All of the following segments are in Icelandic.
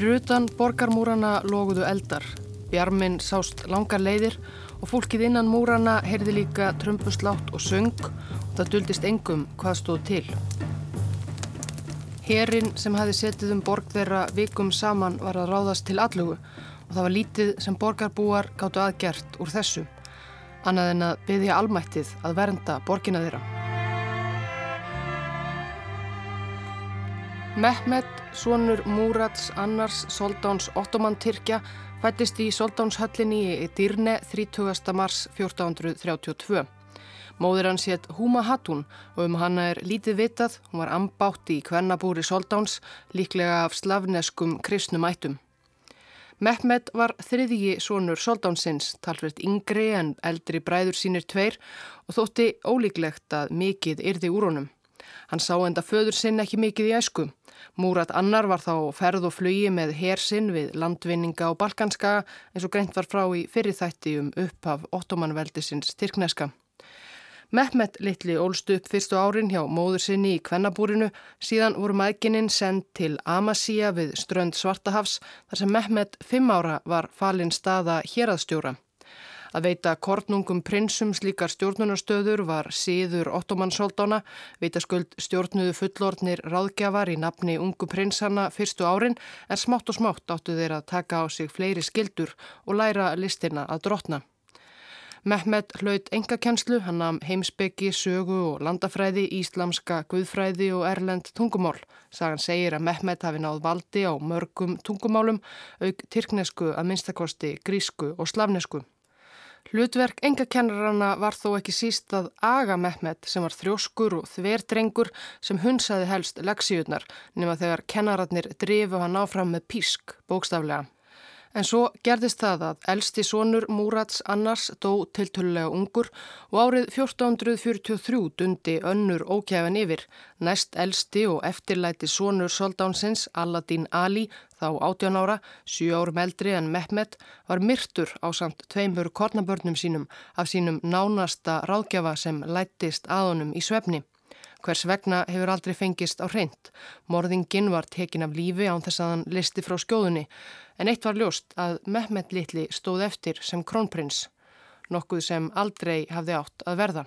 Fyrir utan borgarmúrana loguðu eldar. Bjarminn sást langar leiðir og fólkið innan múrana heyrði líka trömbuslátt og söng og það duldist engum hvað stóð til. Herin sem hafi setið um borg þeirra vikum saman var að ráðast til allugu og það var lítið sem borgarbúar gáttu aðgert úr þessu, annað en að byggja almættið að vernda borgina þeirra. Mehmet, sonur Múrats annars Soldáns Ottoman-Tyrkja, fættist í Soldánshöllinni í Dýrne 30. mars 1432. Móður hans hétt Húma Hatun og um hana er lítið vitað, hún var ambátt í kvennabúri Soldáns, líklega af slavneskum kristnum ættum. Mehmet var þriðji sonur Soldánsins, talveit yngri en eldri bræður sínir tveir og þótti ólíklegt að mikið yrði úr honum. Hann sá enda föður sinn ekki mikið í æsku. Múrat annar var þá ferð og flugi með hersinn við landvinninga og balkanska eins og greint var frá í fyrirþætti um upphaf ottomanveldisins Tyrkneska. Mehmet litli ólst upp fyrstu árin hjá móður sinni í Kvennabúrinu, síðan voru maðgininn sendt til Amasía við strönd Svartahafs þar sem Mehmet fimm ára var falinn staða héraðstjóra. Að veita kornungum prinsum slíkar stjórnunarstöður var síður ottomannsóldána, veita skuld stjórnuðu fullornir ráðgjafar í nafni ungu prinsana fyrstu árin en smátt og smátt áttu þeir að taka á sig fleiri skildur og læra listina að drotna. Mehmet hlaut engakenslu, hann am heimsbyggi, sögu og landafræði, íslamska, guðfræði og erlend tungumál. Sagan segir að Mehmet hafi náð valdi á mörgum tungumálum, auk tyrknesku að minnstakosti, grísku og slavnesku. Hlutverk engakennarana var þó ekki síst að Aga Mehmet sem var þrjóskur og þverdrengur sem hunsaði helst leksíunar nema þegar kennararnir drifu hann áfram með písk, bókstaflega. En svo gerðist það að elsti sonur Múrats annars dó tiltölulega ungur og árið 1443 dundi önnur ókjæfan yfir. Næst elsti og eftirlæti sonur soldánsins Aladin Ali, þá 18 ára, 7 árum eldri en Mehmet, var myrtur á samt tveimur kornabörnum sínum af sínum nánasta ráðgjafa sem lættist að honum í svefni. Hvers vegna hefur aldrei fengist á reynd. Morðingin var tekin af lífi án þess að hann listi frá skjóðunni en eitt var ljóst að Mehmet Littli stóð eftir sem krónprins, nokkuð sem aldrei hafði átt að verða.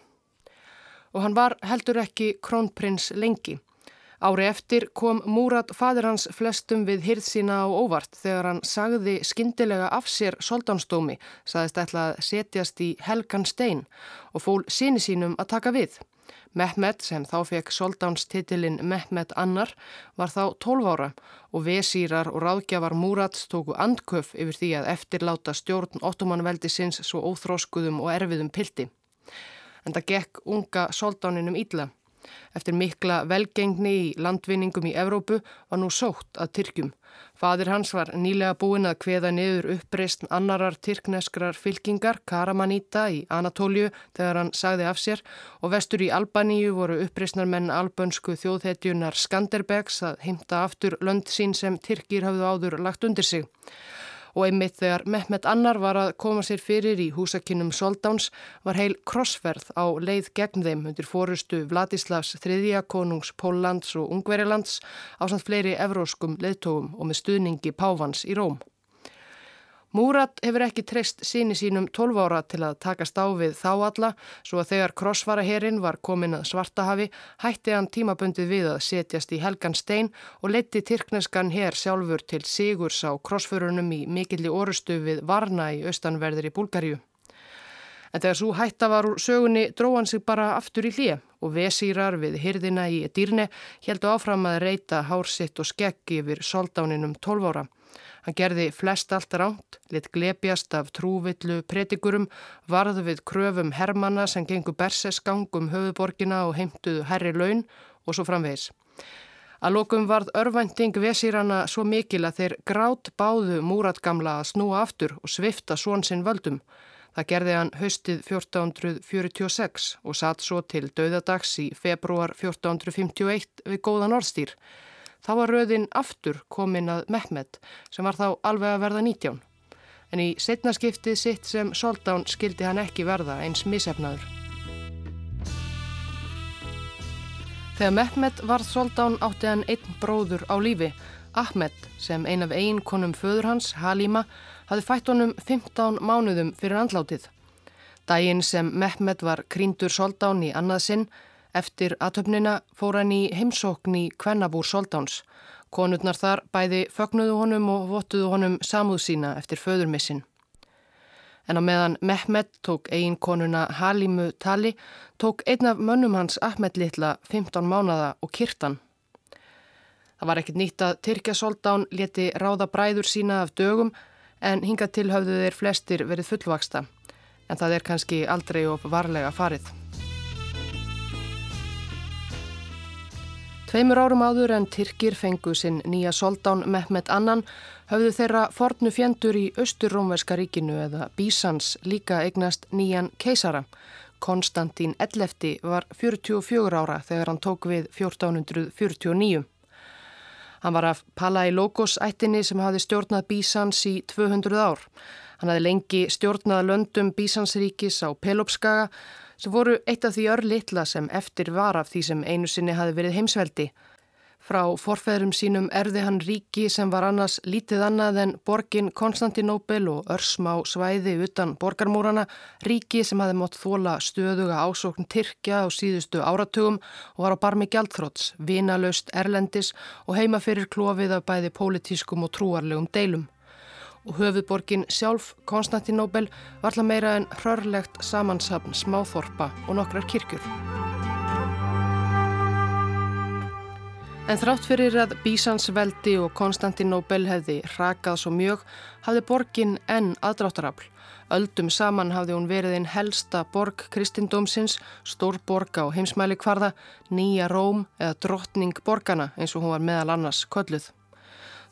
Og hann var heldur ekki krónprins lengi. Ári eftir kom Múrat fadir hans flestum við hyrð sína á óvart þegar hann sagði skindilega af sér soldánsdómi, saðist ætla að setjast í helgan stein og fól síni sínum að taka við. Mehmet sem þá fekk soldánstitilinn Mehmet Annar var þá 12 ára og vesýrar og ráðgjafar Múrats tóku andköf yfir því að eftirláta stjórn ottomanveldi sinns svo óþróskuðum og erfiðum pildi. En það gekk unga soldáninum ílla. Eftir mikla velgengni í landvinningum í Evrópu var nú sótt að Tyrkjum. Fadir hans var nýlega búinn að kveða niður uppreist annarar tyrkneskrar fylkingar, Karamanita í Anatóliu þegar hann sagði af sér og vestur í Albaníu voru uppreistnar menn albönsku þjóðhetjunar Skanderbegs að heimta aftur lönd sín sem Tyrkir hafðu áður lagt undir sig og einmitt þegar Mehmet Annar var að koma sér fyrir í húsakinnum Soldáns var heil krossferð á leið gegn þeim undir fórustu Vladislavs þriðja konungs Póllands og Ungverilands á samt fleiri evróskum leðtóum og með stuðningi Pávans í Róm. Múrat hefur ekki treyst síni sínum 12 ára til að takast á við þá alla svo að þegar krossvaraherin var komin að svartahafi hætti hann tímabundið við að setjast í helgan stein og leti Tyrkneskan her sjálfur til Sigurs á krossförunum í mikilli orustu við Varna í austanverðir í Búlgarju. En þegar svo hætta var úr sögunni dró hann sig bara aftur í hlið og vesýrar við hyrðina í dýrne heldu áfram að reyta hársitt og skeggi yfir soldáninum 12 ára. Hann gerði flest allt ránt, lit glepjast af trúvillu pretikurum, varðu við kröfum hermana sem gengur berseskangum höfuborgina og heimtuðu herri laun og svo framvegis. Að lókum varð örvænting vesýrana svo mikil að þeir grátt báðu múratgamla að snúa aftur og svifta svon sinn völdum. Það gerði hann haustið 1446 og satt svo til döðadags í februar 1451 við góðan orðstýr. Þá var röðin aftur komin að Mehmet sem var þá alveg að verða 19. En í setnaskiptið sitt sem Soldán skildi hann ekki verða eins misefnaður. Þegar Mehmet varð soldán átti hann einn bróður á lífi, Ahmed, sem ein af eiginkonum föður hans, Halima, hafði fætt honum 15 mánuðum fyrir andlátið. Dægin sem Mehmet var kríndur soldán í annað sinn, eftir aðtöfnina fór hann í heimsókn í Kvennabúr soldáns. Konurnar þar bæði fögnuðu honum og votuðu honum samúð sína eftir föðurmissin en á meðan Mehmet tók eigin konuna Halimu tali, tók einn af mönnum hans Ahmed Littla 15 mánada og kirtan. Það var ekkit nýtt að Tyrkja Soldán leti ráða bræður sína af dögum en hinga til höfðu þeir flestir verið fullvaksta, en það er kannski aldrei of varlega farið. Tveimur árum áður en Tyrkir fengu sinn nýja soldán Mehmet Annan höfðu þeirra fornu fjendur í Östurrómverska ríkinu eða Bísans líka eignast nýjan keisara. Konstantín Ellefti var 44 ára þegar hann tók við 1449. Hann var af Palai Logos ættinni sem hafði stjórnað Bísans í 200 ár. Hann hafði lengi stjórnað löndum Bísansríkis á Pelopskaga sem voru eitt af því örlittla sem eftir var af því sem einu sinni hafi verið heimsveldi. Frá forfæðrum sínum erði hann ríki sem var annars lítið annað en borgin Konstantinóbel og örsmá svæði utan borgarmúrana, ríki sem hafi mótt þóla stöðuga ásókn Tyrkja á síðustu áratugum og var á barmi gjaldþróts, vinalaust erlendis og heima fyrir klófið af bæði pólitískum og trúarlegum deilum og höfuðborgin sjálf Konstantinóbel var alltaf meira en hrörlegt samansapn smáþorpa og nokkrar kirkjur. En þrátt fyrir að Bísansveldi og Konstantinóbel hefði rakað svo mjög, hafði borgin enn aðdráttarafl. Öldum saman hafði hún verið einn helsta borg kristindómsins, stórborg á heimsmæli kvarða, nýja Róm eða drottning borgana eins og hún var meðal annars kölluð.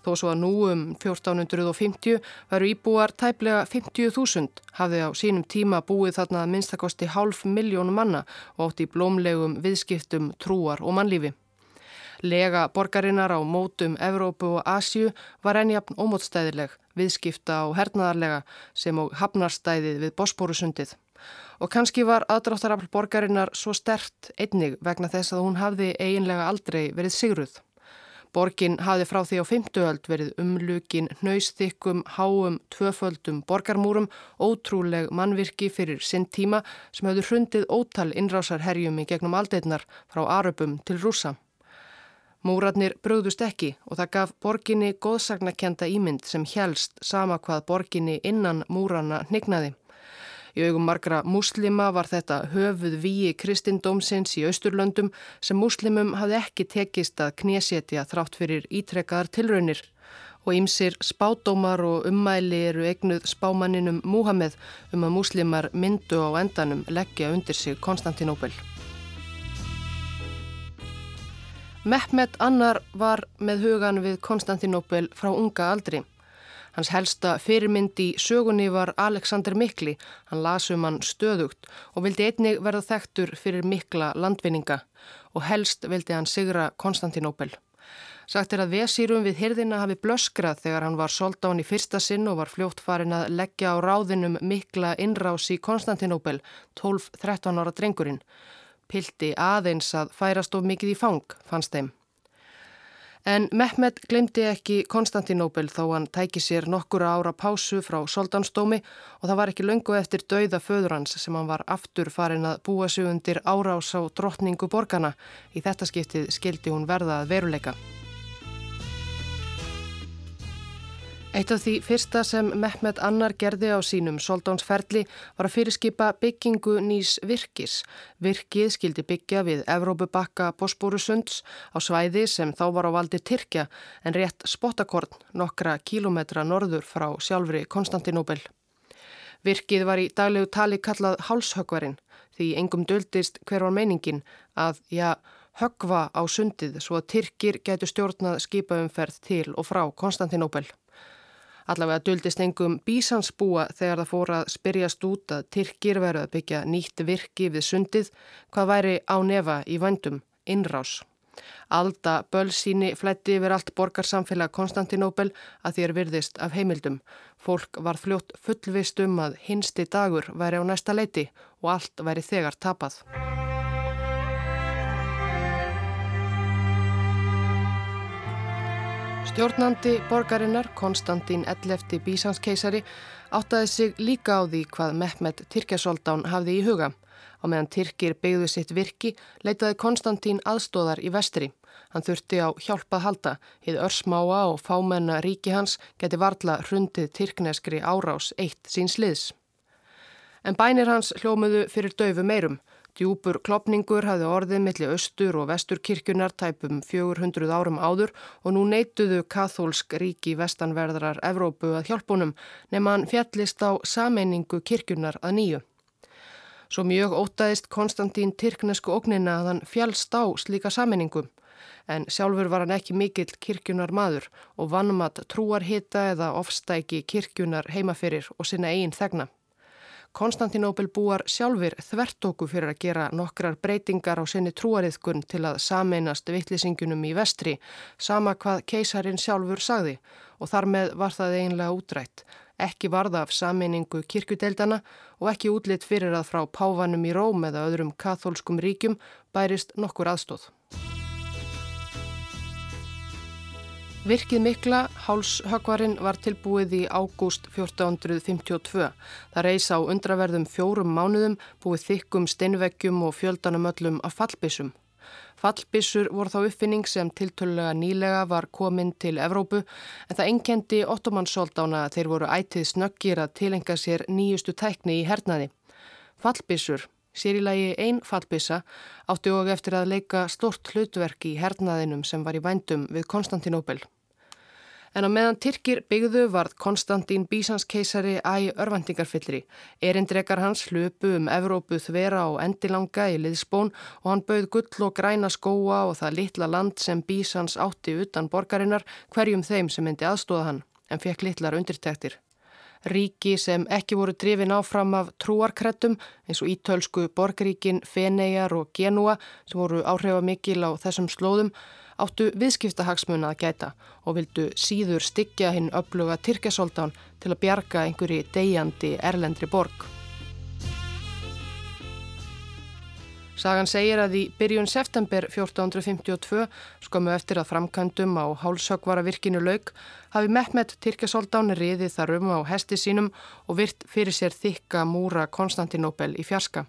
Þó svo að nú um 1450 varu íbúar tæplega 50.000 hafði á sínum tíma búið þarna að minnstakosti hálf miljónum manna og átt í blómlegum viðskiptum, trúar og mannlífi. Lega borgarinnar á mótum Evrópu og Asju var enjafn ómótstæðileg, viðskipta og hernaðarlega sem og hafnarstæðið við Bosporusundið. Og kannski var aðdráttarafl borgarinnar svo stert einnig vegna þess að hún hafði eiginlega aldrei verið sigruð. Borgin hafði frá því á 50 öld verið umlukin, hnausþykkum, háum, tvöföldum borgarmúrum, ótrúleg mannvirki fyrir sinn tíma sem hafði hrundið ótal innrásarherjum í gegnum aldeirnar frá Aröpum til Rúsa. Múratnir bröðust ekki og það gaf borginni góðsagnakenda ímynd sem helst sama hvað borginni innan múrana hnignaði. Í augum margra muslima var þetta höfuð víi kristindómsins í Austurlöndum sem muslimum hafði ekki tekist að knésetja þrátt fyrir ítrekkaðar tilraunir og ýmsir spádómar og ummæli eru eignuð spámaninum Múhameð um að muslimar myndu á endanum leggja undir sig Konstantinóbel. Mehmet Annar var með hugan við Konstantinóbel frá unga aldri. Hans helsta fyrirmynd í sögunni var Alexander Mikli, hann lasum hann stöðugt og vildi einnig verða þektur fyrir mikla landvinninga og helst vildi hann sigra Konstantinóbel. Sagt er að vesýrum við hirðina hafi blöskrað þegar hann var soldán í fyrsta sinn og var fljótt farin að leggja á ráðinum mikla innrás í Konstantinóbel, 12-13 ára drengurinn. Pildi aðeins að færast of mikið í fang, fannst þeim. En Mehmet glemdi ekki Konstantinóbel þó hann tæki sér nokkura ára pásu frá soldansdómi og það var ekki löngu eftir dauða föður hans sem hann var aftur farin að búa sig undir árás á drottningu borgarna. Í þetta skiptið skildi hún verða að veruleika. Eitt af því fyrsta sem Mehmet Annar gerði á sínum soldónsferli var að fyrirskipa byggingu nýs virkis. Virkið skildi byggja við Evrópubakka Bosporusunds á svæði sem þá var á valdi Tyrkja en rétt spottakorn nokkra kílometra norður frá sjálfri Konstantinóbel. Virkið var í daglegu tali kallað hálshöggvarinn því engum döldist hver var meiningin að, já, höggva á sundið svo að Tyrkir gætu stjórnað skipaumferð til og frá Konstantinóbel. Allavega duldist engum bísansbúa þegar það fór að spyrjast út að Tyrkir veru að byggja nýtt virki við sundið hvað væri á nefa í vandum, innrás. Alda bölsíni flætti yfir allt borgarsamfélag Konstantinóbel að þér virðist af heimildum. Fólk var fljótt fullvist um að hinsti dagur væri á næsta leiti og allt væri þegar tapað. Stjórnandi borgarinnar, Konstantín Ellefti Bísanskeisari, áttaði sig líka á því hvað Mehmet Tyrkjasoldán hafði í huga. Á meðan Tyrkir beigðu sitt virki leitaði Konstantín aðstóðar í vestri. Hann þurfti á hjálpað halda, hið örsmáa og fámenna ríki hans geti varla hrundið tyrkneskri árás eitt síns liðs. En bænir hans hljómuðu fyrir döfu meirum. Djúpur klopningur hafði orðið millir austur og vestur kirkjunar tæpum 400 árum áður og nú neituðu kathólsk ríki vestanverðarar Evrópu að hjálpunum nema hann fjallist á sameiningu kirkjunar að nýju. Svo mjög ótaðist Konstantín Tyrknesku ógnina að hann fjallst á slíka sameiningu en sjálfur var hann ekki mikill kirkjunar maður og vannmatt trúarhita eða ofstæki kirkjunar heimaferir og sinna eigin þegna. Konstantinópil búar sjálfur þvertóku fyrir að gera nokkrar breytingar á sinni trúariðkun til að sameinast vittlisingunum í vestri, sama hvað keisarin sjálfur sagði og þar með var það einlega útrætt. Ekki varða af sameiningu kirkudeldana og ekki útlitt fyrir að frá páfanum í Róm eða öðrum katholskum ríkjum bærist nokkur aðstóð. Virkið mikla, hálshöggvarinn, var tilbúið í ágúst 1452. Það reys á undraverðum fjórum mánuðum búið þykkum steinveggjum og fjöldanum öllum af fallbissum. Fallbissur voru þá uppfinning sem tiltölulega nýlega var komin til Evrópu en það enkendi ottomannsóldána þeir voru ætið snöggir að tilenga sér nýjustu tækni í hernaði. Fallbissur, sér í lagi einn fallbissa, átti og eftir að leika stort hlutverk í hernaðinum sem var í vændum við Konstantinóbel. En á meðan Tyrkir byggðu varð Konstantín Bísanskeisari æg örvendingarfyllri. Erindrekar hans hlupu um Evrópu þvera og endilanga í liðsbón og hann bauð gull og græna skóa og það litla land sem Bísans átti utan borgarinnar hverjum þeim sem myndi aðstóða hann en fekk litlar undirtektir. Ríki sem ekki voru drifin áfram af trúarkrettum eins og ítölsku borgaríkin Fenegar og Genua sem voru áhrifamikil á þessum slóðum áttu viðskiptahagsmuna að gæta og vildu síður styggja hinn uppluga Tyrkjasoldán til að bjarga einhverji deyjandi erlendri borg. Sagan segir að í byrjun september 1452, skomu eftir að framkvæmdum á hálsökvara virkinu lauk, hafi Mehmet Tyrkjasoldán riðið þar um á hesti sínum og virt fyrir sér þykka múra Konstantinopel í fjarska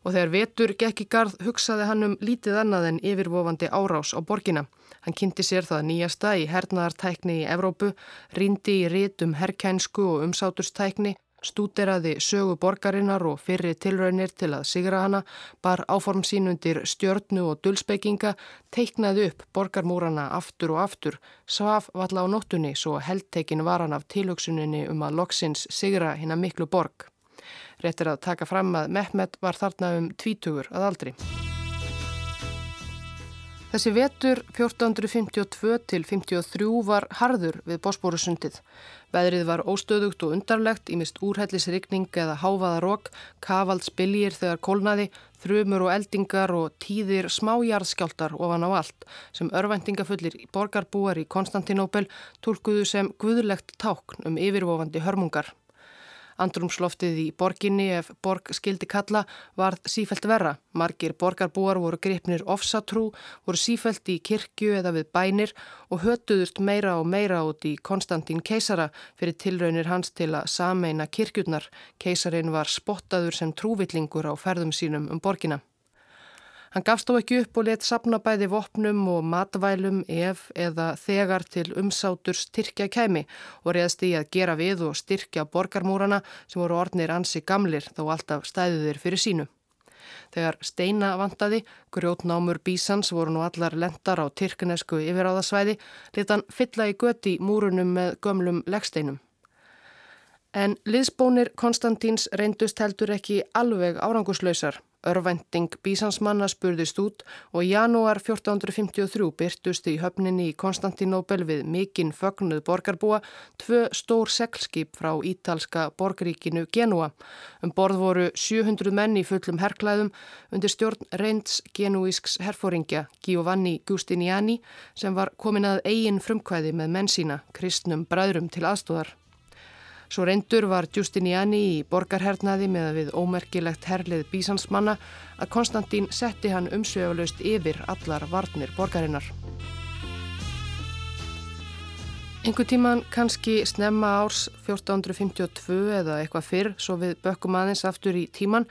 og þegar vetur gekk í garð hugsaði hann um lítið annað en yfirvofandi árás á borgina. Hann kynnti sér það nýjasta í hernaðartækni í Evrópu, rindi í rítum herrkænsku og umsáturstækni, stúderaði sögu borgarinnar og fyrri tilraunir til að sigra hana, bar áform sín undir stjörnu og dullspeikinga, teiknaði upp borgarmúrana aftur og aftur, svaf valla á nóttunni svo heldteikin var hann af tilhugsuninni um að loksins sigra hinn að miklu borg. Réttir að taka fram að Mehmet var þarna um tvítugur að aldri. Þessi vetur 1452 til 53 var harður við Bósbórusundið. Veðrið var óstöðugt og undarlegt, ímist úrhellisrykning eða háfaða rók, kavald spiljir þegar kólnaði, þrumur og eldingar og tíðir smájarðskjáltar ofan á allt sem örvæntingafullir borgarbúar í Konstantinóbel tólkuðu sem guðlegt tákn um yfirvofandi hörmungar. Andrumsloftið í borginni ef borg skildi kalla varð sífælt verra. Margir borgarbúar voru gripnir ofsatrú, voru sífælt í kirkju eða við bænir og hötuðust meira og meira út í Konstantín keisara fyrir tilraunir hans til að sameina kirkjurnar. Keisarin var spottaður sem trúvillingur á ferðum sínum um borgina. Hann gafst þó ekki upp og let sapna bæði vopnum og matvælum ef eða þegar til umsátur styrkja kæmi og reyðst í að gera við og styrkja borgarmúrana sem voru ornir ansi gamlir þó alltaf stæðuðir fyrir sínu. Þegar steina vantaði, grjótnámur bísans voru nú allar lendar á tyrknesku yfiráðasvæði, lit hann fylla í göti múrunum með gömlum leggsteinum. En liðsbónir Konstantíns reyndust heldur ekki alveg áranguslausar. Örvending bísansmanna spurðist út og í janúar 1453 byrtust í höfninni í Konstantinóbel við mikinn fögnuð borgarbúa tvö stór seglskip frá ítalska borgríkinu Genua. Um borð voru 700 menn í fullum herrklæðum undir stjórn reynds genuísks herfóringja Giovanni Giustiniani sem var komin að eigin frumkvæði með menn sína, kristnum bræðrum til aðstóðar. Svo reyndur var Giustiniani í borgarhernaði með að við ómerkilegt herlið bísansmanna að Konstantín setti hann umsvegulegst yfir allar varnir borgarinnar. Engu tíman kannski snemma árs 1452 eða eitthvað fyrr, svo við bökkum aðeins aftur í tíman,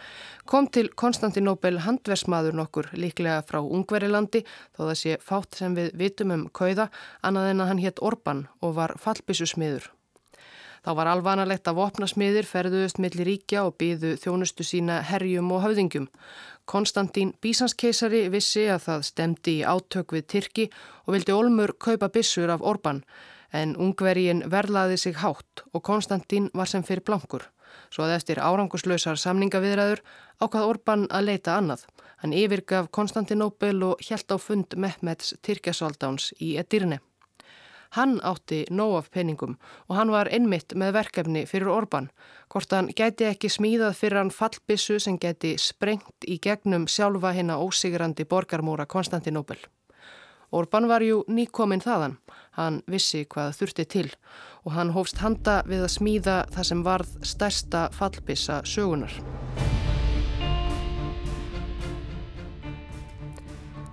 kom til Konstantinóbel handversmaður nokkur líklega frá Ungverilandi þó það sé fátt sem við vitum um kauða annað en að hann hétt Orban og var fallbissusmiður. Þá var alvanalegt að vopnasmiðir ferðuðust millir ríkja og byðu þjónustu sína herjum og höfðingjum. Konstantín Bísanskeisari vissi að það stemdi í átök við Tyrki og vildi Olmur kaupa bissur af Orban en ungvergin verlaði sig hátt og Konstantín var sem fyrir blankur. Svo að eftir áranguslausar samningaviðræður ákvað Orban að leita annað. Hann yfirgaf Konstantinóbel og hjælt á fund Mehmets Tyrkjasaldáns í Edirne. Hann átti nóg af peningum og hann var einmitt með verkefni fyrir Orban. Hvort hann gæti ekki smíðað fyrir hann fallbissu sem gæti sprengt í gegnum sjálfa hinn að ósigrandi borgarmóra Konstantinóbel. Orban var jú nýkominn þaðan. Hann vissi hvað þurfti til og hann hófst handa við að smíða það sem varð stærsta fallbissa sögunar.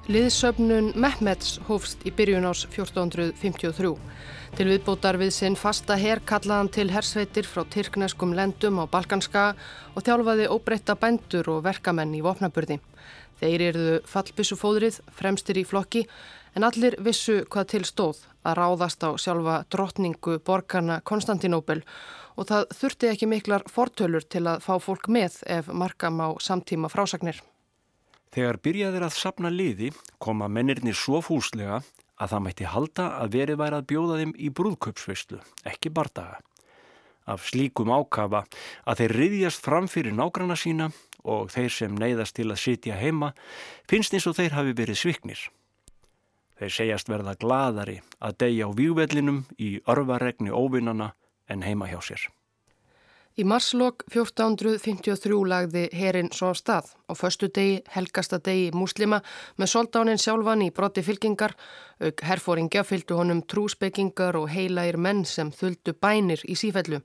Liðsöfnun Mehmets hófst í byrjun ás 1453. Til viðbótar við sinn fasta herr kallaðan til hersveitir frá tyrkneskum lendum á Balkanska og þjálfaði óbreytta bændur og verkamenn í vopnaburði. Þeir eruðu fallbissufóðrið, fremstir í flokki en allir vissu hvað til stóð að ráðast á sjálfa drottningu borgarna Konstantinóbel og það þurfti ekki miklar fortölur til að fá fólk með ef markam á samtíma frásagnir. Þegar byrjaðir að sapna liði koma mennirni svo fúslega að það mætti halda að verið væri að bjóða þeim í brúðköpsveistlu, ekki bardaga. Af slíkum ákafa að þeir riðjast fram fyrir nágrana sína og þeir sem neyðast til að sitja heima finnst eins og þeir hafi verið sviknir. Þeir segjast verða gladari að deyja á vývellinum í örvaregni óvinnana en heima hjá sér. Í marslokk 1453 lagði herin svo á stað og förstu degi, helgasta degi muslima með soldánin sjálfan í brotti fylkingar, auk herfóringja fylgdu honum trúspekingar og heilægir menn sem þuldu bænir í sífellu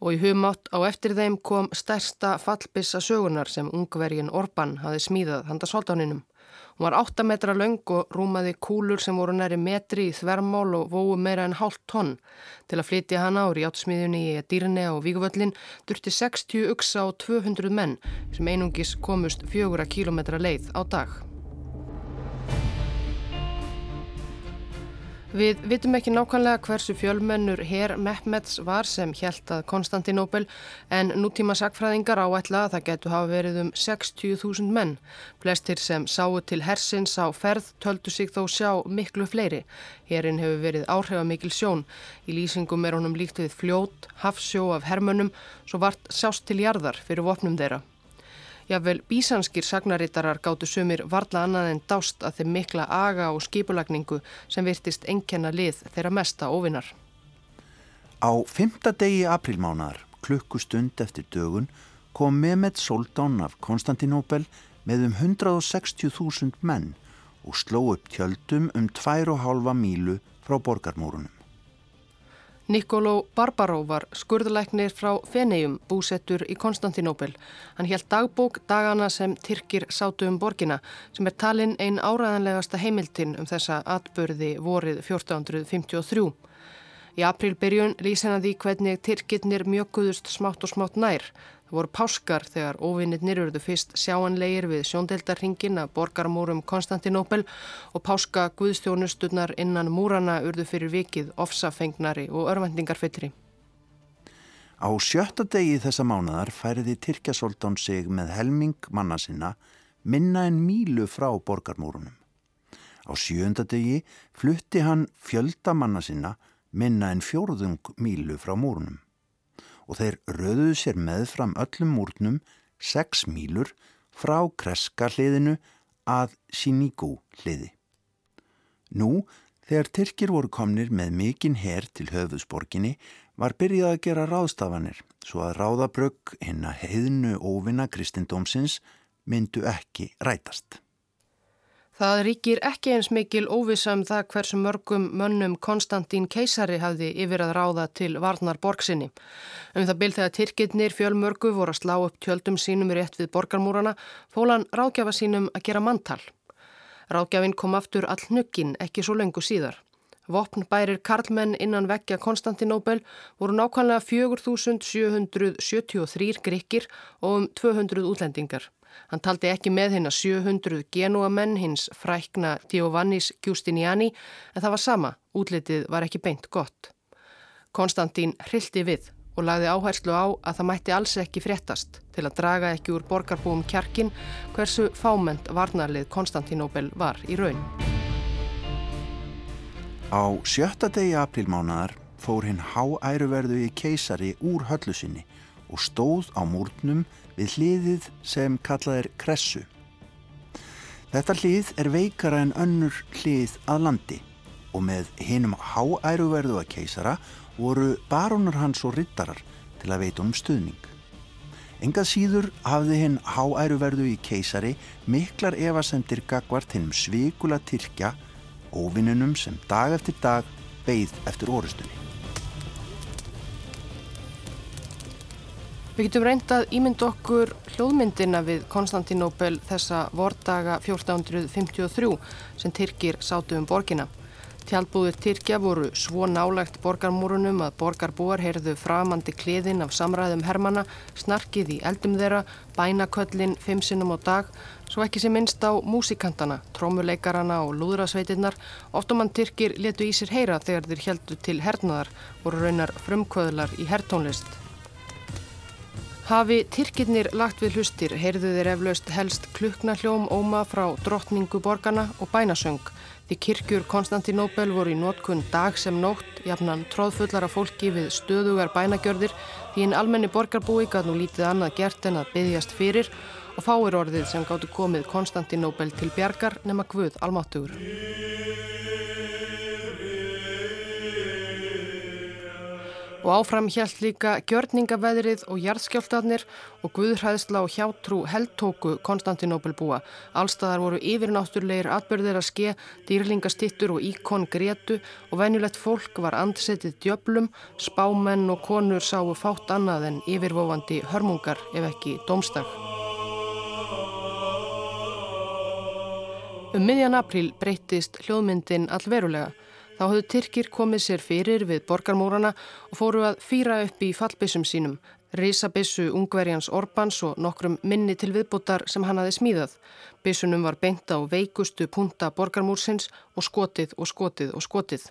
og í humátt á eftir þeim kom stærsta fallbissa sögunar sem ungvergin Orban hafi smíðað handa soldáninum. Hún var 8 metra laung og rúmaði kúlur sem voru næri metri í þvermál og vóu meira en hálft tonn. Til að flytja hana úr játsmiðjunni í Dýrne og Víguvöllin durti 60 uksa og 200 menn sem einungis komust fjögura kílometra leið á dag. Við vitum ekki nákvæmlega hversu fjölmennur herr Mehmets var sem hjælt að Konstantinóbel en nútíma sakfræðingar áætla að það getur hafa verið um 60.000 menn. Flestir sem sáu til hersins á ferð töldu sig þó sjá miklu fleiri. Herrin hefur verið áhrifamikil sjón. Í lýsingum er honum líkt við fljót, hafsjó af hermönnum svo vart sjást til jarðar fyrir vopnum þeirra. Jável bísanskir sagnarittarar gáttu sumir varla annað en dást að þeim mikla aga og skipulagningu sem virtist enkenna lið þeirra mesta ofinnar. Á fymta degi aprilmánar, klukkustund eftir dögun, kom Mehmet Soldán af Konstantinóbel með um 160.000 menn og sló upp tjöldum um 2,5 mílu frá borgarmórunum. Nikoló Barbaró var skurðleiknir frá Fenegjum, búsettur í Konstantinópel. Hann held dagbók dagana sem Tyrkir sátu um borgina, sem er talinn einn áræðanlegasta heimiltinn um þessa atbörði vorið 1453. Í aprilbyrjun lýs hennar því hvernig Tyrkirnir mjökuðust smátt og smátt nær. Það voru páskar þegar óvinnirnir urðu fyrst sjáanlegir við sjóndeldarhingin að borgarmórum Konstantinópel og páska guðstjónusturnar innan múrana urðu fyrir vikið ofsafengnari og örvendingarfyllri. Á sjötta degi þessa mánadar færiði Tyrkjasoldán sig með helming manna sinna minna en mílu frá borgarmórunum. Á sjönda degi flutti hann fjölda manna sinna minna en fjórðung mílu frá múrunum og þeir röðuðu sér með fram öllum múrnum sex mílur frá kreska hliðinu að Siníkú hliði. Nú, þegar Tyrkir voru komnir með mikinn herr til höfðusborginni, var byrjað að gera ráðstafanir svo að ráðabrögg hinn að heiðnu óvinna kristindómsins myndu ekki rætast. Það ríkir ekki eins mikil óvissam það hversu mörgum mönnum Konstantín keisari hafði yfir að ráða til varnar borgsinni. Um það byrð þegar Tyrkirnir fjölmörgu voru að slá upp tjöldum sínum rétt við borgarmúrana fólan ráðgjafa sínum að gera manntal. Ráðgjafin kom aftur all nöggin ekki svo lengu síðar. Vopnbærir Karlmenn innan vekkja Konstantinóbel voru nákvæmlega 4773 gríkir og um 200 útlendingar. Hann taldi ekki með hinn að 700 genúa menn hins frækna Giovannis Giustiniani en það var sama, útlitið var ekki beint gott. Konstantín hrildi við og lagði áherslu á að það mætti alls ekki fréttast til að draga ekki úr borgarbúum kjarkin hversu fáment varnarlið Konstantinóbel var í raun. Á sjötta degi aprilmánaðar fór hinn háæruverðu í keisari úr höllu sinni og stóð á múrnum við hliðið sem kallað er kressu. Þetta hlið er veikara en önnur hlið að landi og með hinnum háæruverðu að keisara voru barónar hans og rittarar til að veita honum stuðning. Engað síður hafði hinn háæruverðu í keisari miklar evasendir gagvart hinnum svikula Tyrkja, óvinnunum sem dag eftir dag beigð eftir orustunni. Við getum reyndað ímynd okkur hljóðmyndina við Konstantinóbel þessa vordaga 1453 sem Tyrkir sátu um borgina. Tjálbúðir Tyrkja voru svo nálagt borgarmúrunum að borgarbúar heyrðu framandi kliðin af samræðum hermana, snarkið í eldum þeirra, bænaköllin fimm sinnum á dag, svo ekki sem minnst á músikantana, trómuleikarana og lúðrasveitinnar. Oftumann Tyrkir letu í sér heyra þegar þeir heldu til hernaðar, voru raunar frumkvöðlar í hertónlist. Hafi Tyrkirnir lagt við hlustir heyrðu þeir eflaust helst kluknahljóm óma frá drottningu borgarna og bænasöng Því kirkjur Konstantinóbel voru í nótkunn dag sem nótt, jafnan tróðfullara fólki við stöðugar bænagjörðir því einn almenni borgarbúi gæt nú lítið annað gert en að byggjast fyrir og fáir orðið sem gáttu komið Konstantinóbel til bjargar nema Guð almáttugur. Og áfram hjælt líka gjörningaveðrið og jarðskjáltarnir og guðhræðsla og hjátrú heldtóku Konstantinóbel búa. Allstaðar voru yfirnáttúrleir atbyrðir að ske, dýrlingastittur og íkon gretu og venjulegt fólk var andsetið djöblum, spámenn og konur sáu fátt annað en yfirvofandi hörmungar ef ekki domstak. Um miðjan april breyttist hljóðmyndin allverulega. Þá höfðu Tyrkir komið sér fyrir við borgarmórana og fóru að fýra upp í fallbissum sínum, risabissu ungverjans Orbans og nokkrum minni til viðbútar sem hann hafi smíðað. Bissunum var beint á veikustu punta borgarmórsins og skotið og skotið og skotið.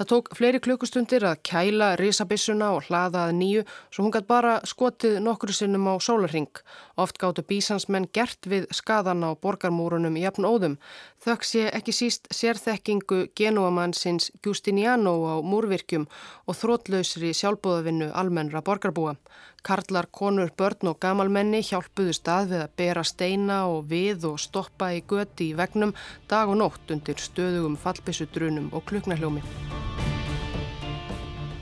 Það tók fleiri klukkustundir að kæla risabissuna og hlaðaði nýju svo hún gæti bara skotið nokkru sinnum á sólarring. Oft gáttu bísansmenn gert við skadan á borgarmúrunum í jafn óðum. Þökk sé ekki síst sérþekkingu genúamannsins Giustiniano á múrvirkjum og þrótlausri sjálfbóðavinnu almennra borgarbúa. Karlar, konur, börn og gamalmenni hjálpuðu stað við að bera steina og við og stoppa í göti í vegnum dag og nótt undir stöðugum fallbissudrunum og kluknarhljómi.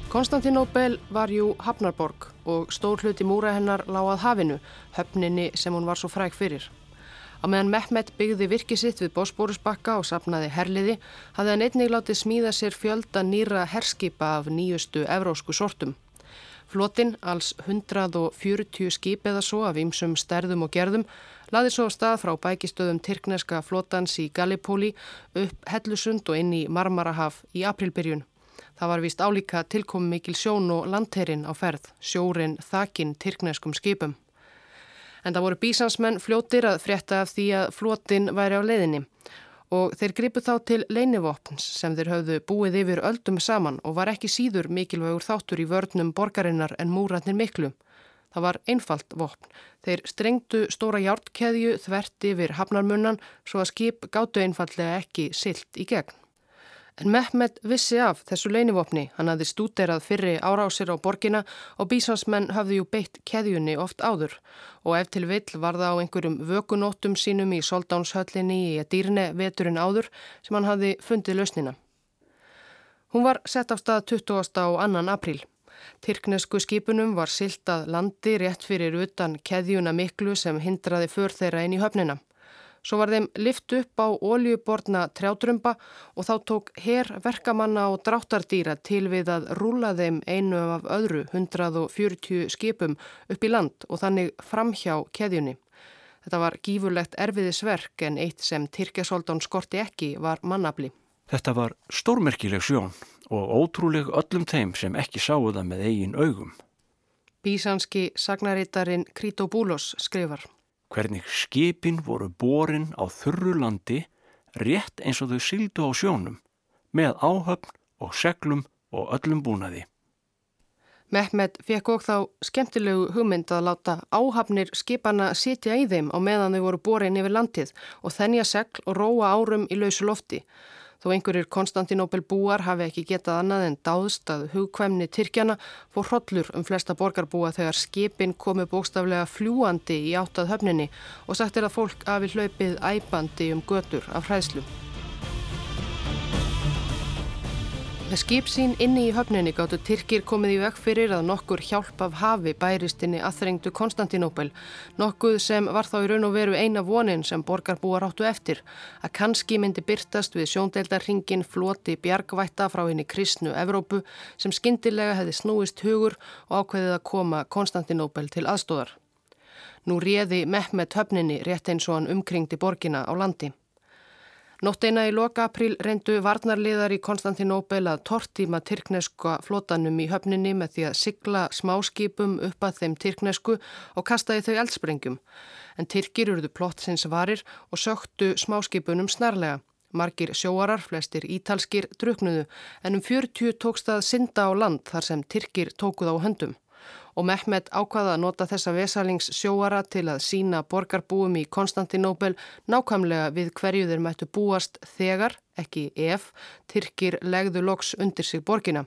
Konstantinóbel var jú Hafnarborg og stór hluti múra hennar láað hafinu, höfninni sem hún var svo fræk fyrir. Á meðan Mehmet byggði virkið sitt við Bósbórusbakka og sapnaði herliði, hafði hann einnig látið smíða sér fjölda nýra herskipa af nýjustu evrósku sortum. Flotin, alls 140 skip eða svo af ýmsum stærðum og gerðum, laði svo stað frá bækistöðum Tyrkneska flotans í Gallipóli upp Hellusund og inn í Marmarahaf í aprilbyrjun. Það var vist álíka tilkomi mikil sjón og landherrin á ferð, sjórin þakin tyrkneskum skipum. En það voru bísansmenn fljótir að frétta af því að flotin væri á leiðinni og þeir gripu þá til leinivopns sem þeir höfðu búið yfir öldum saman og var ekki síður mikilvægur þáttur í vörnum borgarinnar en múratnir miklu. Það var einfalt vopn. Þeir strengtu stóra hjártkeðju þvert yfir hafnarmunnan svo að skip gáttu einfallega ekki silt í gegn. En Mehmet vissi af þessu leinivopni, hann hafði stúterað fyrri árásir á borgina og bísansmenn hafði jú beitt keðjunni oft áður og ef til vill var það á einhverjum vökunóttum sínum í soldánshöllinni í dýrne veturinn áður sem hann hafði fundið lausnina. Hún var sett á stað 20. á annan apríl. Tyrknesku skipunum var siltað landi rétt fyrir utan keðjuna miklu sem hindraði för þeirra inn í höfnina. Svo var þeim lift upp á óljuborna trjátrumba og þá tók herr verkamanna og dráttardýra til við að rúla þeim einu af öðru 140 skipum upp í land og þannig framhjá keðjunni. Þetta var gífurlegt erfiðisverk en eitt sem Tyrkjasoldán skorti ekki var mannabli. Þetta var stórmerkileg sjón og ótrúleg öllum þeim sem ekki sáu það með eigin augum. Bísanski sagnarítarin Krítobúlos skrifar. Hvernig skipin voru borin á þurru landi rétt eins og þau sildu á sjónum með áhöfn og seglum og öllum búnaði. Mehmet fekk og þá skemmtilegu hugmynd að láta áhafnir skipana sitja í þeim á meðan þau voru borin yfir landið og þennja segl og róa árum í lausu lofti. Þó einhverjir Konstantinópel búar hafi ekki getað annað en dáðst að hugkvæmni Tyrkjana fór hrodlur um flesta borgarbúa þegar skipin komu bókstaflega fljúandi í áttað höfninni og sagt er að fólk hafi hlaupið æbandi um götur af hræðslu. Með skip sín inni í höfninni gáttu Tyrkir komið í vekk fyrir að nokkur hjálp af hafi bæristinni aðþrengdu Konstantinópel, nokkuð sem var þá í raun og veru eina vonin sem borgarbúar áttu eftir, að kannski myndi byrtast við sjóndeildarringin floti bjargvætta frá henni kristnu Evrópu sem skindilega hefði snúist hugur og ákveðið að koma Konstantinópel til aðstóðar. Nú réði Mehmet höfninni rétt eins og hann umkringdi borgina á landi. Nótteina í loka april reyndu varnarliðar í Konstantinóbel að tortíma tyrkneska flotanum í höfninni með því að sigla smáskipum upp að þeim tyrknesku og kastaði þau eldsprengjum. En tyrkir urðu plott sinns varir og söktu smáskipunum snarlega. Margir sjóarar, flestir ítalskir, druknuðu en um 40 tókst að synda á land þar sem tyrkir tókuð á höndum og Mehmet ákvaða að nota þessa vesalings sjóara til að sína borgarbúum í Konstantinóbel nákvæmlega við hverju þeir mættu búast þegar, ekki ef, Tyrkir legðu loks undir sig borgina.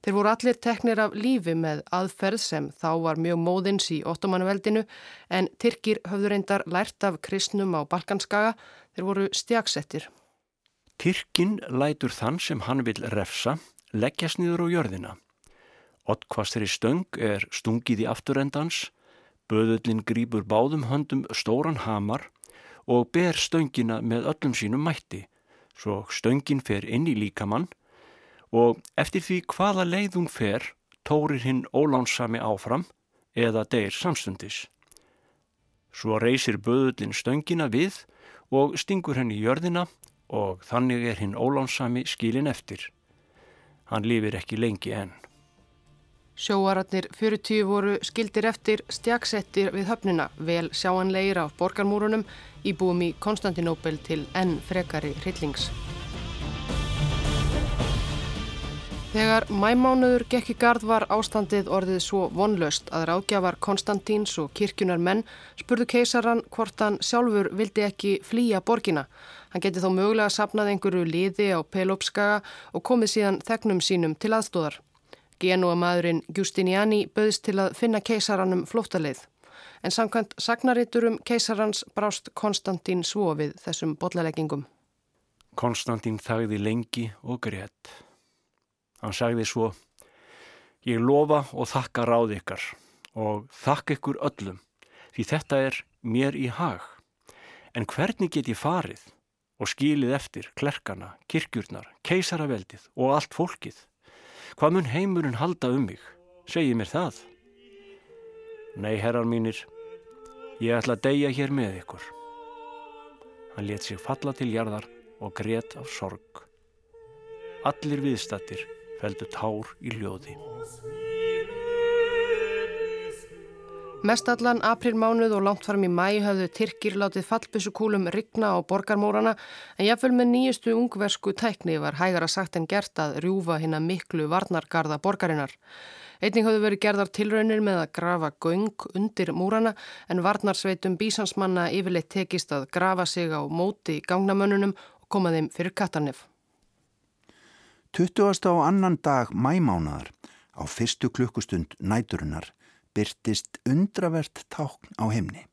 Þeir voru allir teknir af lífi með aðferð sem þá var mjög móðins í ottomanveldinu en Tyrkir höfðu reyndar lært af kristnum á Balkanskaga, þeir voru stjaksettir. Tyrkin lætur þann sem hann vil refsa leggjast niður á jörðina. Ottkvastri stöng er stungið í afturendans, böðullin grýpur báðum höndum stóran hamar og ber stöngina með öllum sínum mætti, svo stöngin fer inn í líkamann og eftir því hvaða leið hún fer tórir hinn ólánsami áfram eða deyr samstundis. Svo reysir böðullin stöngina við og stingur henni í jörðina og þannig er hinn ólánsami skilin eftir. Hann lifir ekki lengi enn. Sjóararnir 40 voru skildir eftir stjaksettir við höfnina, vel sjáanleir af borgarmúrunum íbúum í Konstantinóbel til enn frekari hryllings. Þegar mæmánuður gekk í gard var ástandið orðið svo vonlaust að rákjafar Konstantíns og kirkjunar menn spurðu keisaran hvort hann sjálfur vildi ekki flýja borgina. Hann geti þó mögulega sapnað einhverju liði á Pelopskaga og komið síðan þegnum sínum til aðstóðar. Genúa maðurinn Giustiniani böðist til að finna keisaranum flóttaleið. En samkvæmt sagnariturum keisarans brást Konstantín svo við þessum bollaleggingum. Konstantín þagði lengi og greitt. Hann sagði svo, ég lofa og þakka ráð ykkar og þakka ykkur öllum því þetta er mér í hag. En hvernig get ég farið og skilið eftir klerkana, kirkjurnar, keisaraveldið og allt fólkið? Hvað mun heimurinn halda um mig? Segji mér það. Nei, herrar mínir, ég ætla að deyja hér með ykkur. Hann let sig falla til jarðar og gret af sorg. Allir viðstattir feldu tár í ljóði. Mestallan aprilmánuð og langt fram í mæ hafðu Tyrkir látið fallbissukúlum rigna á borgarmórana en jáfnvel með nýjustu ungversku tækni var hægara sagt en gert að rjúfa hinn að miklu varnargarða borgarinnar. Einning hafðu verið gerðar tilraunir með að grafa göng undir múrana en varnarsveitum bísansmanna yfirleitt tekist að grafa sig á móti gangnamönnunum og koma þeim fyrir kattarnef. 20. á annan dag mæmánaðar á fyrstu klukkustund næturinnar byrtist undravert tákn á himni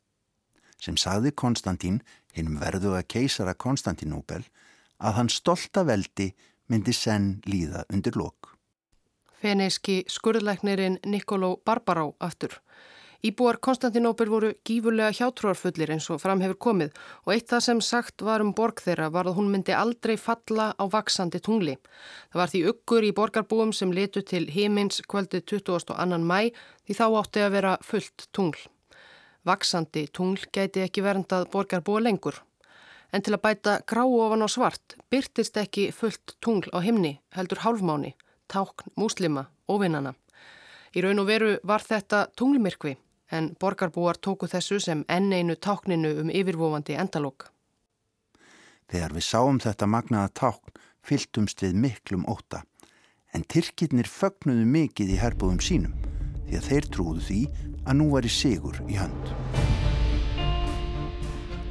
sem saði Konstantín, hinnum verðu að keisara Konstantínóbel, að hann stolta veldi myndi senn líða undir lok. Feneiski skurðleiknirinn Nikoló Barbará aftur. Íbúar Konstantinópil voru gífurlega hjátrúarfullir eins og fram hefur komið og eitt það sem sagt var um borg þeirra var að hún myndi aldrei falla á vaksandi tungli. Það var því uggur í borgarbúum sem letu til heimins kvöldi 22. mæ því þá átti að vera fullt tungl. Vaksandi tungl gæti ekki verndað borgarbúa lengur. en til að bæta gráu ofan á svart byrtist ekki fullt tungl á himni heldur hálfmáni, tákn, múslima, ofinnana. Í raun og veru var þetta tunglmirkvi en borgarbúar tóku þessu sem enn einu tákninu um yfirvofandi endalók. Þegar við sáum þetta magnaða tákn fylgtumst við miklum óta en Tyrkirnir fögnuðu mikið í herbúðum sínum því að þeir trúðu því að nú var í sigur í hönd.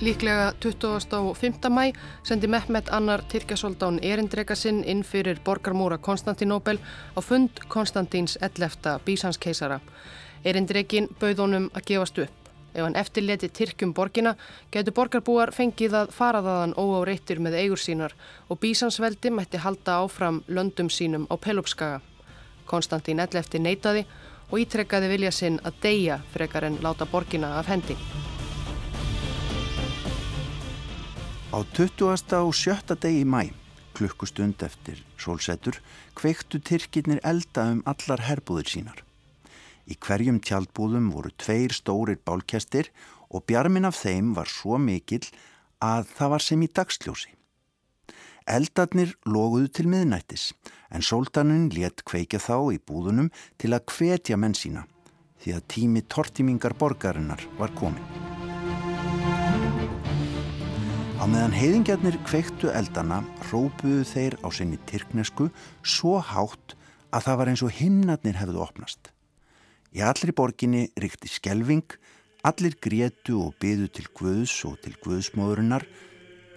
Líklega 25. mæ sendi Mehmet Annar Tyrkjasoldán erindrega sinn inn fyrir borgarmúra Konstantinóbel á fund Konstantins 11. bísanskeisara. Erindregin bauð honum að gefast upp. Ef hann eftirleti Tyrkjum borgina getur borgarbúar fengið að faraðaðan óáreittir með eigur sínar og bísansveldi mætti halda áfram löndum sínum á Pelupskaga. Konstantin 11. neytaði og ítrekkaði vilja sinn að deyja frekar en láta borgina af hendi. Á 20. og 7. degi mæ, klukkustund eftir sólsetur, kveiktu Tyrkirnir elda um allar herbúðir sínar. Í hverjum tjaldbúðum voru tveir stórir bálkestir og bjarmin af þeim var svo mikill að það var sem í dagsljósi. Eldarnir loguðu til miðnættis en sóldanun létt kveikja þá í búðunum til að hvetja menn sína því að tími tortimingar borgarinnar var komin. Á meðan heiðingjarnir kveiktu eldana rópuðu þeir á sinni tyrknesku svo hátt að það var eins og himnarnir hefðu opnast. Í allri borginni ríkti skelving, allir grétu og byðu til Guðs og til Guðsmóðurinnar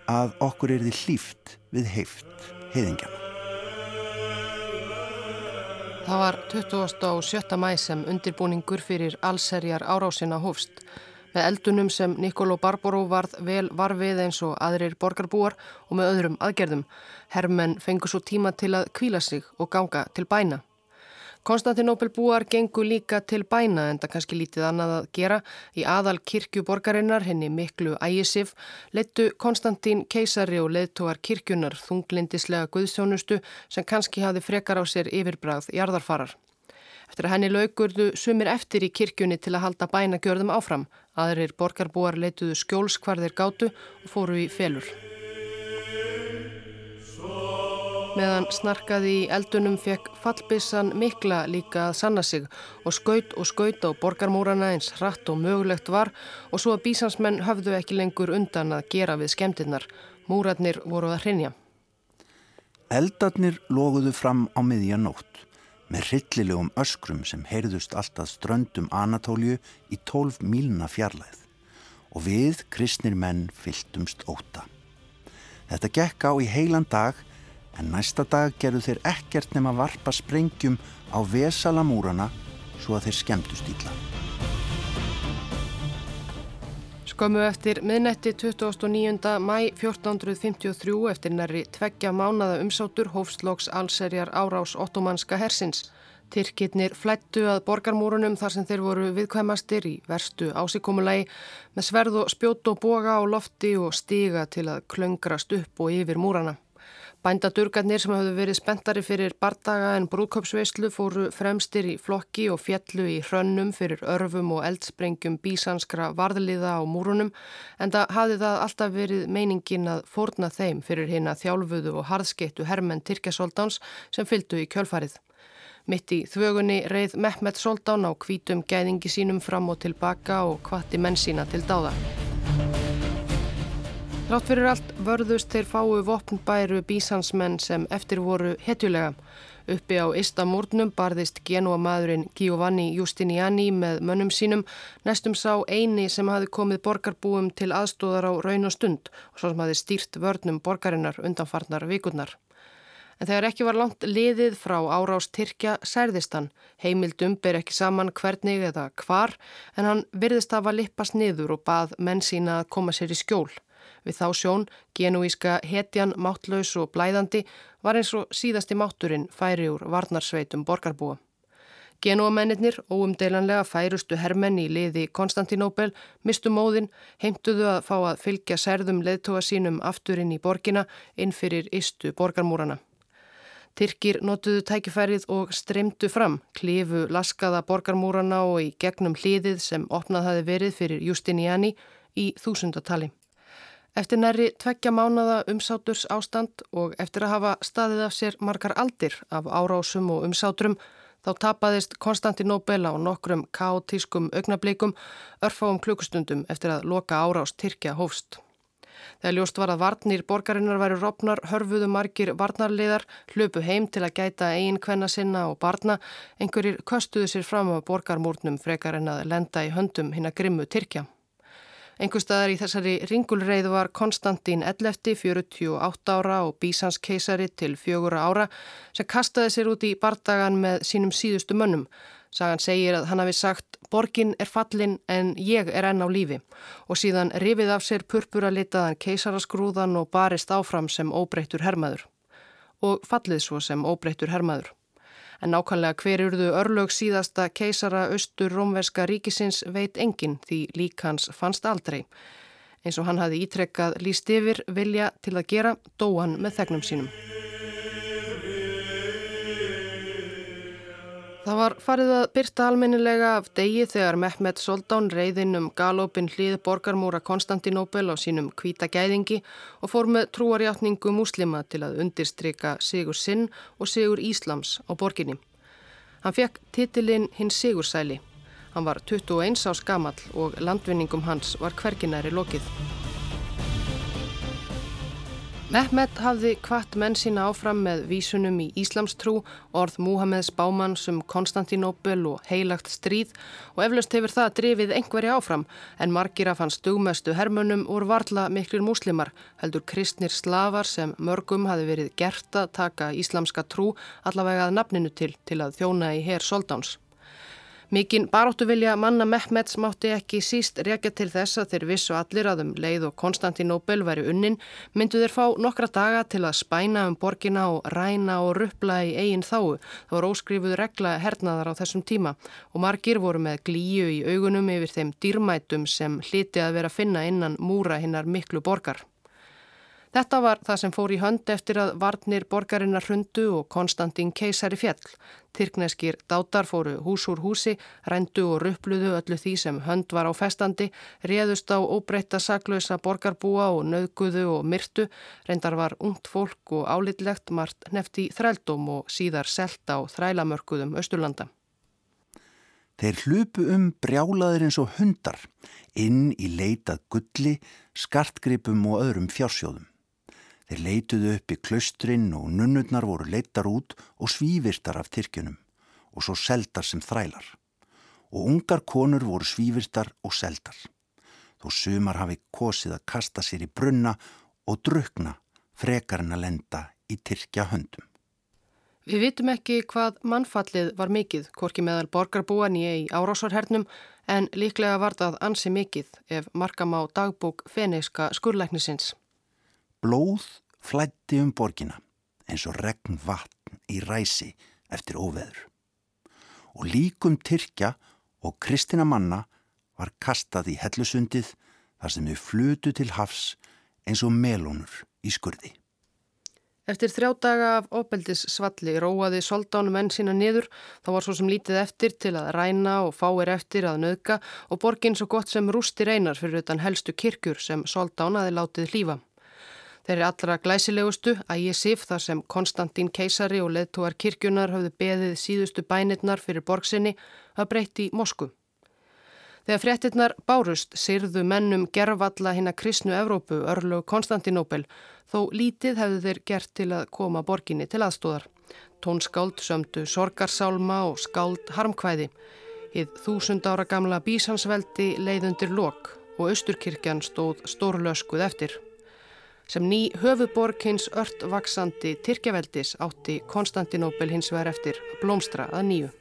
að okkur er þið hlýft við heift heiðingjana. Það var 27. mæ sem undirbúningur fyrir allserjar árásina hófst. Með eldunum sem Nikoló Barbaró varð vel varfið eins og aðrir borgarbúar og með öðrum aðgerðum. Hermenn fengur svo tíma til að kvíla sig og ganga til bæna. Konstantinópel búar gengur líka til bæna en það kannski lítið annað að gera. Í aðal kirkjuborgarinnar, henni miklu ægisif, leittu Konstantín keisari og leittóar kirkjunar þunglindislega guðsjónustu sem kannski hafi frekar á sér yfirbræð jarðarfarar. Eftir að henni laukurðu sumir eftir í kirkjunni til að halda bænagjörðum áfram. Aðrir borgarbúar leituðu skjóls hvar þeir gátu og fóru í felur. Meðan snarkaði í eldunum fekk fallbissan mikla líka að sanna sig og skaut og skaut á borgarmúrana eins hratt og mögulegt var og svo að bísansmenn höfðu ekki lengur undan að gera við skemmtinnar. Múratnir voru að hrinja. Eldarnir loguðu fram á miðja nótt með hryllilegum öskrum sem heyrðust alltaf ströndum Anatólju í tólf mílna fjarlæð og við, kristnir menn, fyltumst óta. Þetta gekk á í heilan dag en næsta dag gerðu þeir ekkert nema varpa sprengjum á vesalamúrana svo að þeir skemmtust ítla. Skömmu eftir miðnetti 29. mæ 1453 eftir næri tveggja mánada umsátur hófslóks allserjar árás ottomanska hersins. Tyrkirnir flættu að borgarmúrunum þar sem þeir voru viðkvæmastir í verstu ásíkomulagi með sverð og spjót og boga á lofti og stiga til að klöngrast upp og yfir múrana. Bændadurgarnir sem hafðu verið spenntari fyrir bardaga en brúðköpsveislu fóru fremstir í flokki og fjallu í hrönnum fyrir örfum og eldsprengjum bísanskra varðliða á múrunum en það hafði það alltaf verið meiningin að forna þeim fyrir hérna þjálfuðu og harðskeittu hermenn Tyrkjasoldans sem fylgdu í kjölfarið. Mitt í þvögunni reið Mehmet Soldán á kvítum gæðingi sínum fram og tilbaka og kvatti menn sína til dáða. Rátt fyrir allt vörðust þeir fáu vopnbæru bísansmenn sem eftir voru hetjulega. Uppi á Istamúrnum barðist genúa maðurinn Giovanni Justiniani með mönnum sínum, næstum sá eini sem hafi komið borgarbúum til aðstóðar á raun og stund og svo sem hafi stýrt vörnum borgarinnar undanfarnar vikurnar. En þegar ekki var langt liðið frá árás Tyrkja særðist hann. Heimildum ber ekki saman hvernig eða hvar en hann virðist að lippast niður og bað menn sína að koma sér í skjól. Við þá sjón, genúíska hetjan, máttlaus og blæðandi var eins og síðasti mátturinn færi úr varnarsveitum borgarbúa. Genúamennir, óumdeilanlega færustu hermenn í liði Konstantinóbel, mistu móðin, heimtuðu að fá að fylgja særðum leðtóa sínum afturinn í borgina inn fyrir istu borgarmúrana. Tyrkir notuðu tækifærið og streymdu fram, klifu laskaða borgarmúrana og í gegnum hliðið sem opnað hafi verið fyrir Justiniani í þúsundatali. Eftir næri tveggja mánada umsáturs ástand og eftir að hafa staðið af sér margar aldir af árásum og umsátrum þá tapaðist Konstantinóbel á nokkrum kaotískum augnablikum örfáum klukkustundum eftir að loka árás Tyrkja hófst. Þegar ljóst var að varnir borgarinnar væri ropnar, hörfuðu margir varnarliðar, hlöpu heim til að gæta eigin kvenna sinna og barna, einhverjir köstuðu sér fram á borgarmúrnum frekar en að lenda í höndum hinn að grimmu Tyrkja. Engu staðar í þessari ringulreið var Konstantín Ellefti, 48 ára og Bísans keisari til fjögura ára sem kastaði sér út í bardagan með sínum síðustu mönnum. Sagan segir að hann hafi sagt borgin er fallin en ég er enn á lífi. Og síðan rifið af sér purpura litaðan keisaraskrúðan og barist áfram sem óbreyttur hermaður. Og fallið svo sem óbreyttur hermaður en nákvæmlega hver urðu örlög síðasta keisara austur rómverska ríkisins veit engin því lík hans fannst aldrei. Eins og hann hafi ítrekkað líst yfir vilja til að gera dóan með þegnum sínum. Það var farið að byrta almennilega af degi þegar Mehmet Soldán reyðin um galopin hlið borgarmúra Konstantinóbel á sínum kvíta gæðingi og fór með trúarjáttningu muslima til að undirstryka Sigur Sinn og Sigur Íslams á borginni. Hann fekk titilinn hinn Sigursæli. Hann var 21 ás gamall og landvinningum hans var hverginæri lokið. Mehmet hafði kvart menn sína áfram með vísunum í Íslamstrú, orð Múhameðs bámanns um Konstantinóbel og heilagt stríð og eflaust hefur það drifið einhverja áfram en margir af hans dugmestu hermönum voru varla miklir múslimar, heldur kristnir slavar sem mörgum hafi verið gert að taka íslamska trú allavega að nafninu til til að þjóna í herr Soldáns. Mikinn baróttuvilja manna Mehmets mátti ekki síst rekja til þess að þeir vissu allir að um leið og Konstantinóbel væri unnin myndu þeir fá nokkra daga til að spæna um borgina og ræna og ruppla í eigin þáu. Það voru óskrifuð regla hernaðar á þessum tíma og margir voru með glíu í augunum yfir þeim dýrmætum sem hliti að vera að finna innan múra hinnar miklu borgar. Þetta var það sem fór í hönd eftir að varnir borgarinnar hrundu og Konstantín keisari fjall. Tyrkneskir dátar fóru hús úr húsi, rændu og ruppluðu öllu því sem hönd var á festandi, réðust á óbreyta saklausa borgarbúa og nauðguðu og myrtu, reyndar var ungt fólk og álitlegt margt nefti þrældum og síðar selta á þrælamörkuðum Östurlanda. Þeir hlupu um brjálaðir eins og hundar, inn í leitað gulli, skartgripum og öðrum fjársjóðum. Þeir leituðu upp í klaustrinn og nunnurnar voru leitar út og svívirtar af Tyrkjunum og svo seldar sem þrælar. Og ungar konur voru svívirtar og seldar. Þó sumar hafi kosið að kasta sér í brunna og drukna frekar en að lenda í Tyrkja höndum. Við vitum ekki hvað mannfallið var mikið, hvorki meðal borgarbúan í árásarhernum, en líklega var það ansi mikið ef markam á dagbúk feneiska skurleiknisins. Blóð flætti um borgina eins og regn vatn í ræsi eftir óveður. Og líkum Tyrkja og kristina manna var kastað í hellusundið þar sem þau flutu til hafs eins og melónur í skurði. Eftir þrjá daga af óbeldis svalli róaði soldánum enn sína niður, þá var svo sem lítið eftir til að ræna og fáir eftir að nöðka og borgin svo gott sem rústi reynar fyrir utan helstu kirkjur sem soldán aði látið hlýfa. Þeir eru allra glæsilegustu að ég sif þar sem Konstantín keisari og leðtúar kirkjunar hafðu beðið síðustu bænirnar fyrir borgsinni að breytti Mosku. Þegar fréttinnar bárust sirðu mennum gerfalla hinn að kristnu Evrópu örlög Konstantinóbel þó lítið hefðu þeir gert til að koma borginni til aðstóðar. Tónskáld sömdu sorgarsálma og skáld harmkvæði. Hið þúsund ára gamla bísansveldi leiðundir lok og austurkirkjan stóð stórlöskuð eftir. Sem ný höfuborg hins ört vaksandi Tyrkjaveldis átti Konstantinóbel hins vegar eftir að blómstra að nýju.